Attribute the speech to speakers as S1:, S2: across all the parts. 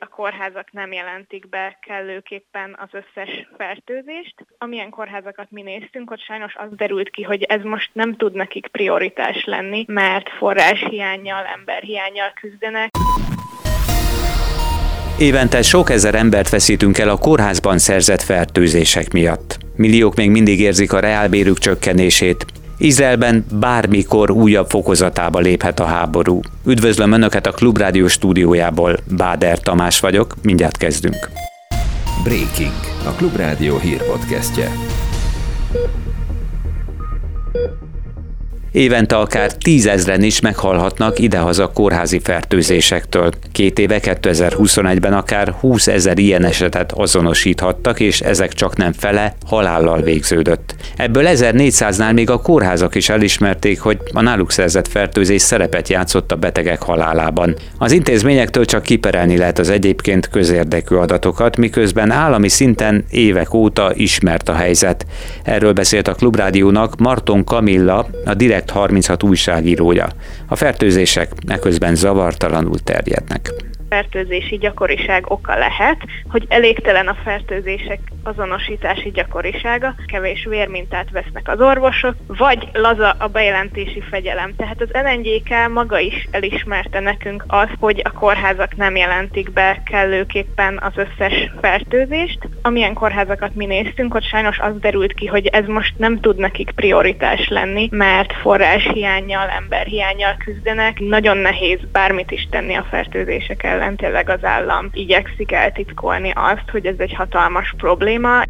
S1: A kórházak nem jelentik be kellőképpen az összes fertőzést. Amilyen kórházakat mi néztünk, ott sajnos az derült ki, hogy ez most nem tud nekik prioritás lenni, mert forráshiányjal, emberhiányjal küzdenek.
S2: Évente sok ezer embert veszítünk el a kórházban szerzett fertőzések miatt. Milliók még mindig érzik a reálbérük csökkenését, Izraelben bármikor újabb fokozatába léphet a háború. Üdvözlöm Önöket a Klubrádió stúdiójából. Báder Tamás vagyok, mindjárt kezdünk.
S3: Breaking, a Klubrádió hírpodcastje.
S2: Évente akár tízezren is meghalhatnak idehaza kórházi fertőzésektől. Két éve 2021-ben akár 20 ezer ilyen esetet azonosíthattak, és ezek csak nem fele halállal végződött. Ebből 1400-nál még a kórházak is elismerték, hogy a náluk szerzett fertőzés szerepet játszott a betegek halálában. Az intézményektől csak kiperelni lehet az egyébként közérdekű adatokat, miközben állami szinten évek óta ismert a helyzet. Erről beszélt a Klubrádiónak Marton Kamilla, a direkt lett 36 újságírója. A fertőzések eközben zavartalanul terjednek
S1: fertőzési gyakoriság oka lehet, hogy elégtelen a fertőzések azonosítási gyakorisága, kevés vérmintát vesznek az orvosok, vagy laza a bejelentési fegyelem. Tehát az LNGK maga is elismerte nekünk azt, hogy a kórházak nem jelentik be kellőképpen az összes fertőzést. Amilyen kórházakat mi néztünk, ott sajnos az derült ki, hogy ez most nem tud nekik prioritás lenni, mert forráshiányjal, emberhiányjal küzdenek. Nagyon nehéz bármit is tenni a fertőzések ellen ellen tényleg az állam igyekszik eltitkolni azt, hogy ez egy hatalmas probléma.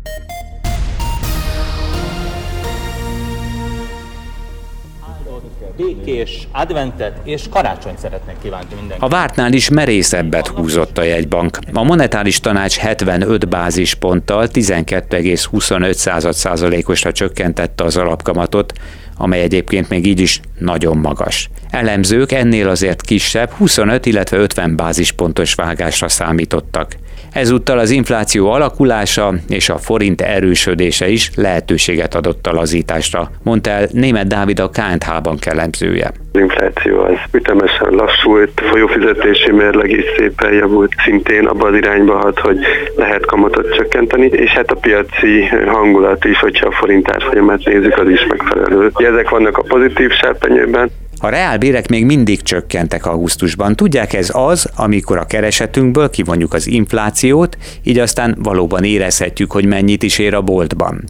S4: békés adventet és karácsonyt szeretnék kívánni mindenkinek.
S2: A vártnál is merészebbet húzott a jegybank. A monetáris tanács 75 bázisponttal 12,25 százalékosra csökkentette az alapkamatot, amely egyébként még így is nagyon magas. Elemzők ennél azért kisebb, 25, illetve 50 bázispontos vágásra számítottak. Ezúttal az infláció alakulása és a forint erősödése is lehetőséget adott a lazításra, mondta el német Dávid a KNH-ban elemzője.
S5: Infláció az ütemesen lassult, folyófizetési mérleg is szépen javult, szintén abban az irányba hat, hogy lehet kamatot csökkenteni, és hát a piaci hangulat is, hogyha a forint árfolyamát nézzük, az is megfelelő. Ezek vannak a pozitív serpenyőben,
S2: a reálbérek még mindig csökkentek augusztusban. Tudják, ez az, amikor a keresetünkből kivonjuk az inflációt, így aztán valóban érezhetjük, hogy mennyit is ér a boltban.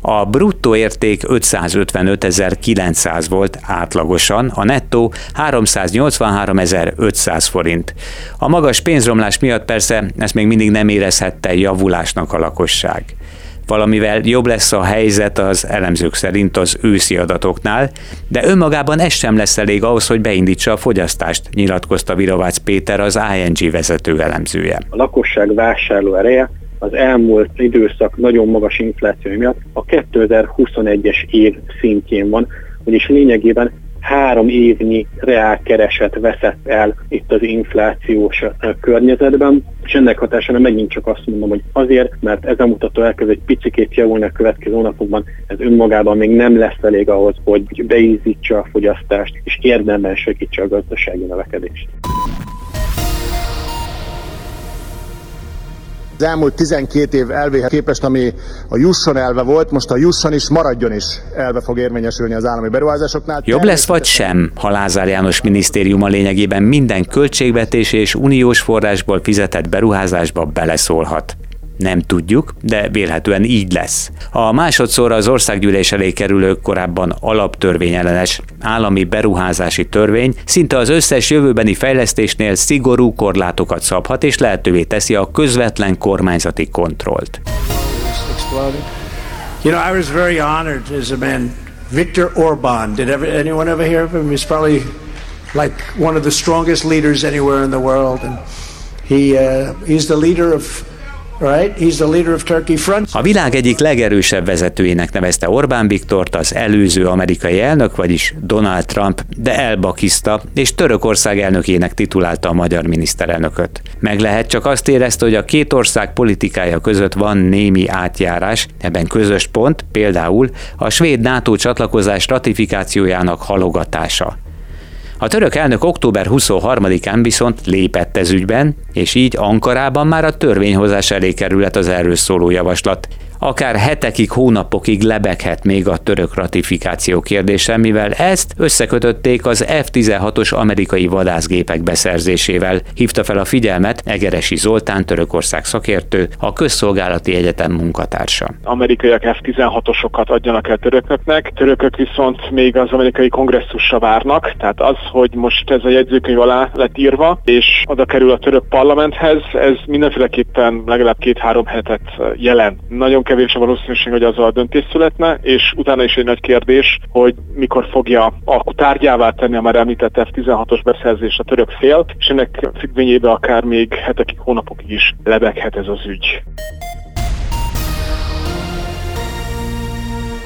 S2: A bruttó érték 555.900 volt átlagosan, a nettó 383.500 forint. A magas pénzromlás miatt persze ezt még mindig nem érezhette javulásnak a lakosság valamivel jobb lesz a helyzet az elemzők szerint az őszi adatoknál, de önmagában ez sem lesz elég ahhoz, hogy beindítsa a fogyasztást, nyilatkozta Virovácz Péter, az ING vezető elemzője.
S6: A lakosság vásárló ereje az elmúlt időszak nagyon magas infláció miatt a 2021-es év szintjén van, vagyis lényegében három évnyi reálkereset veszett el itt az inflációs környezetben, és ennek hatására megint csak azt mondom, hogy azért, mert ez a mutató elkezd egy picikét javulni a következő hónapokban, ez önmagában még nem lesz elég ahhoz, hogy beízítsa a fogyasztást, és érdemben segítse a gazdasági növekedést.
S7: Az elmúlt 12 év elvéhez képest, ami a jusson elve volt, most a jusson is maradjon is elve fog érvényesülni az állami beruházásoknál.
S2: Jobb lesz vagy sem, ha Lázár János minisztérium a lényegében minden költségvetés és uniós forrásból fizetett beruházásba beleszólhat. Nem tudjuk, de vélhetően így lesz. A másodszor az országgyűlés elé kerülő korábban alaptörvényellenes állami beruházási törvény szinte az összes jövőbeni fejlesztésnél szigorú korlátokat szabhat és lehetővé teszi a közvetlen kormányzati kontrollt. You know, I was very honored as a man, Viktor Orbán. Did ever, anyone ever hear of him? He's probably like one of the strongest leaders anywhere in the world, and he uh, he's the leader of a világ egyik legerősebb vezetőjének nevezte Orbán Viktort az előző amerikai elnök, vagyis Donald Trump, de elbakiszta, és Törökország elnökének titulálta a magyar miniszterelnököt. Meg lehet csak azt érezte, hogy a két ország politikája között van némi átjárás, ebben közös pont például a svéd NATO csatlakozás ratifikációjának halogatása. A török elnök október 23-án viszont lépett ez ügyben, és így Ankarában már a törvényhozás elé kerület az erről szóló javaslat akár hetekig, hónapokig lebeghet még a török ratifikáció kérdése, mivel ezt összekötötték az F-16-os amerikai vadászgépek beszerzésével, hívta fel a figyelmet Egeresi Zoltán, Törökország szakértő, a Közszolgálati Egyetem munkatársa.
S6: Amerikaiak F-16-osokat adjanak el törököknek, törökök viszont még az amerikai kongresszusra várnak, tehát az, hogy most ez a jegyzőkönyv alá lett írva, és oda kerül a török parlamenthez, ez mindenféleképpen legalább két-három hetet jelent. Nagyon kevés a valószínűség, hogy az a döntés születne, és utána is egy nagy kérdés, hogy mikor fogja tárgyává tenni a már említett F-16-os beszerzés a török fél, és ennek függvényében akár még hetekig, hónapokig is lebeghet ez az ügy.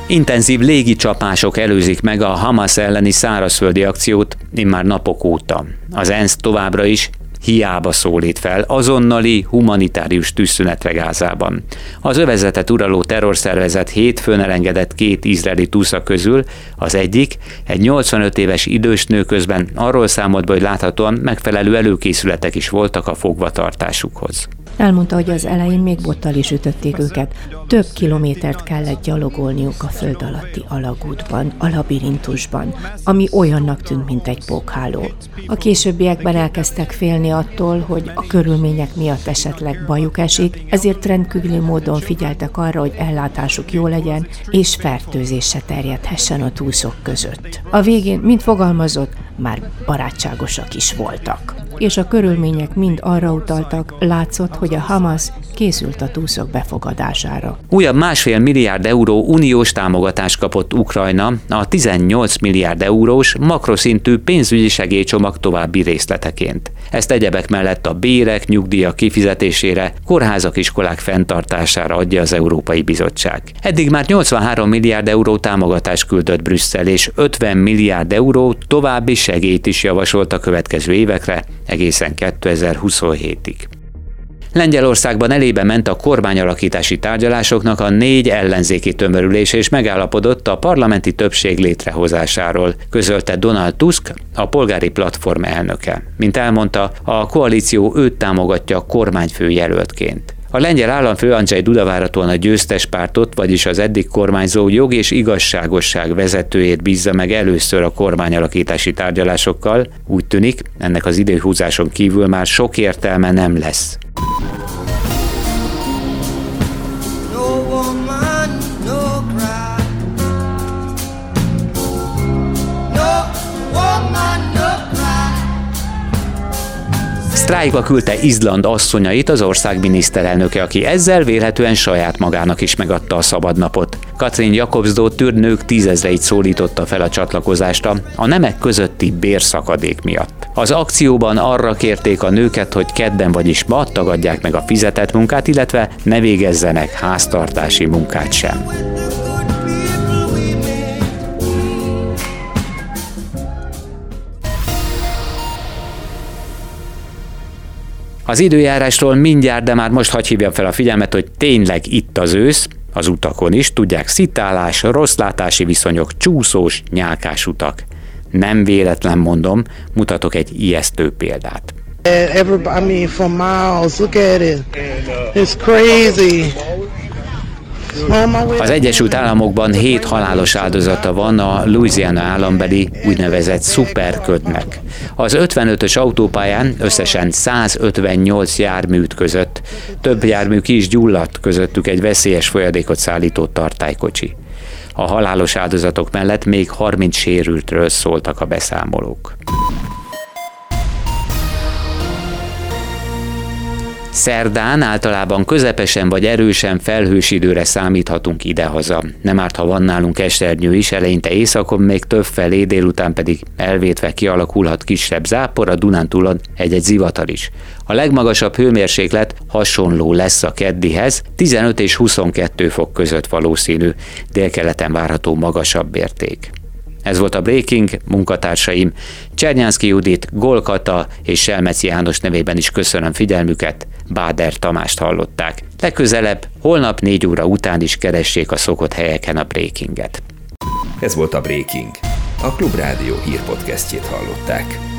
S2: Intenzív légicsapások előzik meg a Hamas elleni szárazföldi akciót immár napok óta. Az ENSZ továbbra is hiába szólít fel azonnali humanitárius tűzszünetre Gázában. Az övezetet uraló terrorszervezet hétfőn elengedett két izraeli túsza közül, az egyik, egy 85 éves idős nő közben arról számolt be, hogy láthatóan megfelelő előkészületek is voltak a fogvatartásukhoz.
S8: Elmondta, hogy az elején még bottal is ütötték őket. Több kilométert kellett gyalogolniuk a föld alatti alagútban, a labirintusban, ami olyannak tűnt, mint egy pókháló. A későbbiekben elkezdtek félni attól, hogy a körülmények miatt esetleg bajuk esik, ezért rendkívüli módon figyeltek arra, hogy ellátásuk jó legyen, és fertőzés se terjedhessen a túszok között. A végén, mint fogalmazott, már barátságosak is voltak. És a körülmények mind arra utaltak, látszott, hogy a Hamas készült a túszok befogadására.
S2: Újabb másfél milliárd euró uniós támogatást kapott Ukrajna a 18 milliárd eurós makroszintű pénzügyi segélycsomag további részleteként. Ezt egyebek mellett a bérek, nyugdíjak kifizetésére, kórházak, iskolák fenntartására adja az Európai Bizottság. Eddig már 83 milliárd euró támogatást küldött Brüsszel, és 50 milliárd euró további segélyt is javasolt a következő évekre, egészen 2027-ig. Lengyelországban elébe ment a kormányalakítási tárgyalásoknak a négy ellenzéki tömörülés és megállapodott a parlamenti többség létrehozásáról, közölte Donald Tusk, a polgári platform elnöke. Mint elmondta, a koalíció őt támogatja kormányfő jelöltként. A lengyel államfő Andrzej Duda várhatóan a győztes pártot, vagyis az eddig kormányzó jog és igazságosság vezetőjét bízza meg először a kormányalakítási tárgyalásokkal. Úgy tűnik, ennek az időhúzáson kívül már sok értelme nem lesz. Sztrájkba küldte Izland asszonyait az ország miniszterelnöke, aki ezzel vélhetően saját magának is megadta a szabadnapot. Katrin Jakobsdó nők tízezreit szólította fel a csatlakozásra a nemek közötti bérszakadék miatt. Az akcióban arra kérték a nőket, hogy kedden vagyis ma tagadják meg a fizetett munkát, illetve ne végezzenek háztartási munkát sem. Az időjárásról mindjárt, de már most hagy hívjam fel a figyelmet, hogy tényleg itt az ősz, az utakon is, tudják, szitálás, rosszlátási viszonyok, csúszós, nyálkás utak. Nem véletlen mondom, mutatok egy ijesztő példát. Everybody, I mean, for miles, look at it. It's crazy. Az Egyesült Államokban hét halálos áldozata van a Louisiana állambeli úgynevezett szuperködnek. Az 55-ös autópályán összesen 158 járműt között. Több jármű ki is gyulladt, közöttük egy veszélyes folyadékot szállító tartálykocsi. A halálos áldozatok mellett még 30 sérültről szóltak a beszámolók. Szerdán általában közepesen vagy erősen felhős időre számíthatunk idehaza. Nem árt, ha van nálunk esernyő is, eleinte éjszakon még több felé, délután pedig elvétve kialakulhat kisebb zápor, a Dunántúlon egy-egy zivatar is. A legmagasabb hőmérséklet hasonló lesz a keddihez, 15 és 22 fok között valószínű, délkeleten várható magasabb érték. Ez volt a Breaking, munkatársaim Csernyánszki Judit, Golkata és Selmeci János nevében is köszönöm figyelmüket, Báder Tamást hallották. Legközelebb, holnap négy óra után is keressék a szokott helyeken a Breakinget.
S3: Ez volt a Breaking. A Klubrádió hírpodcastjét hallották.